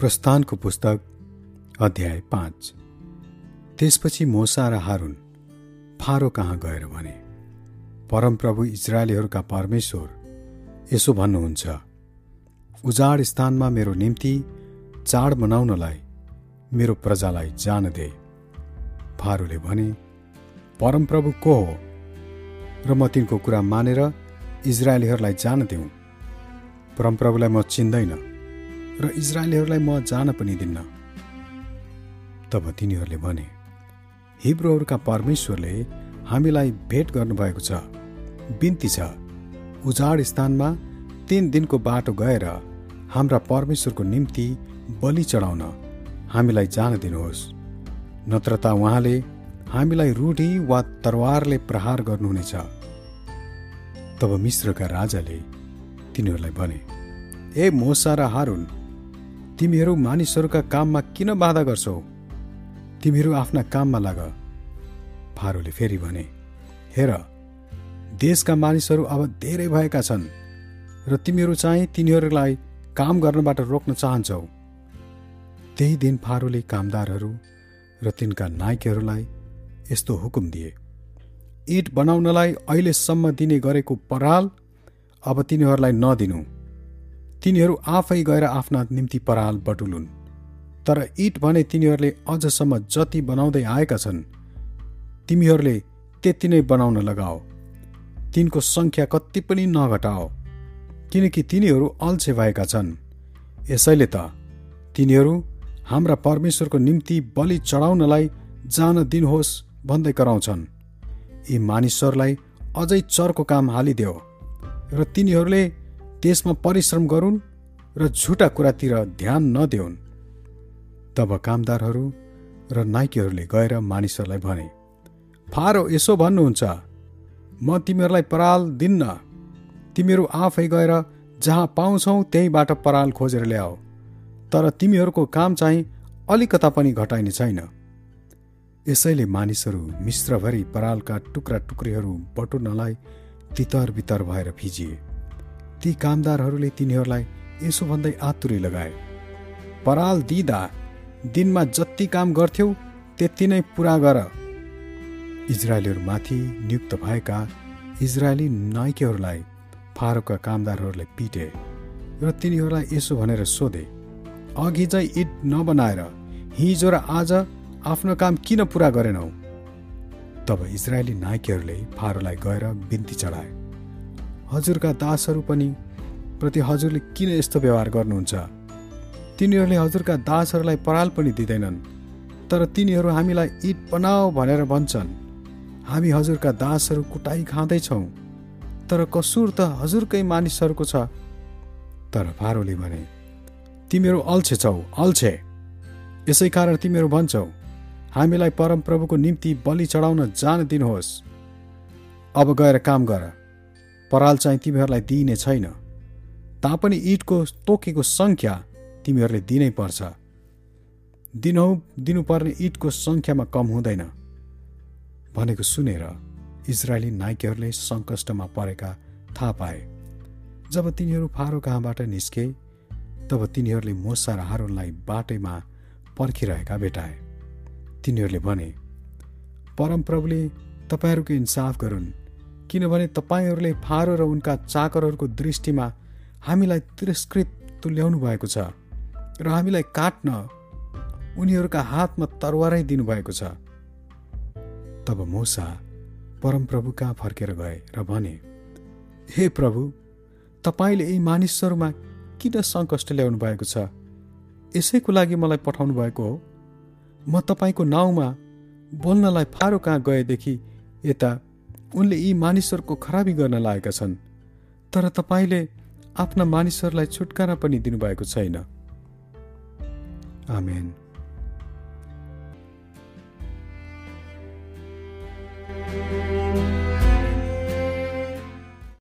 प्रस्थानको पुस्तक अध्याय पाँच। त्यसपछि मोसा र हारुन फारो कहाँ गएर भने परमप्रभु इजरायलीहरूका परमेश्वर यसो भन्नुहुन्छ उजाड स्थानमा मेरो निम्ति चाड मनाउनलाई मेरो प्रजालाई जान दे। फारोले भने परमप्रभु को हो? र म तिनको कुरा मानेर इजरायलीहरूलाई जान दिउँ परमप्रभुलाई म चिन्दैन। र इजरायलीहरूलाई म जान पनि दिन्न। तब तिनीहरूले भने हिब्रोहरूका परमेश्वरले हामीलाई भेट गर्नुभएको छ। बिन्ती छ। उजाड स्थानमा तिन दिनको बाटो गएर हाम्रा परमेश्वरको निम्ति बलि चढाउन हामीलाई जान दिनुहोस्। नत्र त उहाँले हामीलाई रूढी वा तरवारले प्रहार गर्नुहुनेछ। तब मिश्रका राजाले तिनीहरूलाई भने ए मोसा र हारुन तिमीहरू मानिसहरूका काममा किन बाधा गर्छौ? तिमीहरू आफ्ना काममा लाग। फारोले फेरि भने हेर देशका मानिसहरू अब धेरै भएका छन् र तिमीहरू चाहिँ तिनीहरूलाई काम गर्नबाट रोक्न चाहन्छौ। त्यही दिन फारोले कामदारहरू र तिनका नायकहरूलाई यस्तो हुकुम दिए। इट बनाउनलाई अहिलेसम्म दिने गरेको पराल अब तिनीहरूलाई नदिनु। तिनीहरू आफै गएर आफ्ना निम्ति पराल बटुलुन्। तर इट भने तिनीहरूले अझसम्म जति बनाउँदै आएका छन् तिमीहरूले त्यति नै बनाउन लगाओ। तिनको सङ्ख्या कति पनि नघटाओ किनकि तिनीहरू अल्छे भएका छन्। यसैले त तिनीहरू हाम्रा परमेश्वरको निम्ति बलि चढाउनलाई जान दिनुहोस् भन्दै कराउँछन्। यी मानिसहरूलाई अझै चर्को काम हालिदेऊ र तिनीहरूले त्यसमा परिश्रम गरून् र झुटा कुरातिर ध्यान नदेऊन्। तब कामदारहरू र नाइकीहरूले गएर मानिसहरूलाई भने फारो यसो भन्नुहुन्छ। म तिमीहरूलाई पराल दिन्न। तिमीहरू आफै गएर जहाँ पाउँछौ त्यहीबाट पराल खोजेर ल्याऊ तर तिमीहरूको काम चाहिँ अलिकता पनि घटाइने छैन। यसैले मानिसहरू मिश्रभरि परालका टुक्रा टुक्रीहरू बटुल्नलाई तितर बितर भएर फिजिए। ती कामदारहरूले तिनीहरूलाई यसो भन्दै आतुरी लगाए। पराल दिँदा दिनमा जति काम गर्थ्यौ त्यति नै पुरा गर। इजरायलीहरूमाथि नियुक्त भएका इजरायली नाइकेहरूलाई फारोका कामदारहरूले पिटे र तिनीहरूलाई यसो भनेर सोधे अघि चाहिँ इट नबनाएर हिजो र आज आफ्नो काम किन पुरा गरेनौ? तब इजरायली नायकीहरूले फारोलाई गएर बिन्ती चढाए। हजुरका दासहरू पनि प्रति हजुरले किन यस्तो व्यवहार गर्नुहुन्छ? तिनीहरूले हजुरका दासहरूलाई पराल पनि दिँदैनन् तर तिनीहरू हामीलाई इट बनाऊ भनेर भन्छन्। हामी हजुरका दासहरू कुटाइ खाँदैछौँ तर कसुर त हजुरकै मानिसहरूको छ। तर फारोले भने तिमीहरू अल्छे छौ अल्छे। यसै कारण तिमीहरू भन्छौ हामीलाई परमप्रभुको निम्ति बलि चढाउन जान दिनुहोस्। अब गएर काम गर। पराल चाहिँ तिमीहरूलाई दिइने छैन। तापनि इटको तोकेको सङ्ख्या तिमीहरूले दिनै पर्छ। दिनहौ दिनुपर्ने इटको सङ्ख्यामा कम हुँदैन। भनेको सुनेर इजरायली नाइकेहरूले सङ्कष्टमा परेका थाहा पाए। जब तिनीहरू फारो कहाँबाट निस्के तब तिनीहरूले मोसा र हारुनलाई बाटैमा पर्खिरहेका भेटाए। तिनीहरूले भने परमप्रभुले तपाईँहरूको इन्साफ गरून्। किनभने तपाईँहरूले फारो र उनका चाकरहरूको दृष्टिमा हामीलाई तिरस्कृत तुल्याउनु भएको छ र हामीलाई काट्न उनीहरूका हातमा तरवारै दिनुभएको छ। तब मोसा परमप्रभु कहाँ फर्केर गए र भने हे प्रभु तपाईँले यी मानिसहरूमा किन सङ्कष्ट ल्याउनु भएको छ? यसैको लागि मलाई पठाउनु भएको हो। म तपाईँको नाउँमा बोल्नलाई फारो कहाँ गएदेखि यता उनले यी मानिसहरूको खराबी गर्न लागेका छन्। तर तपाईँले आफ्ना मानिसहरूलाई छुटकारा पनि दिनुभएको छैन। आमेन।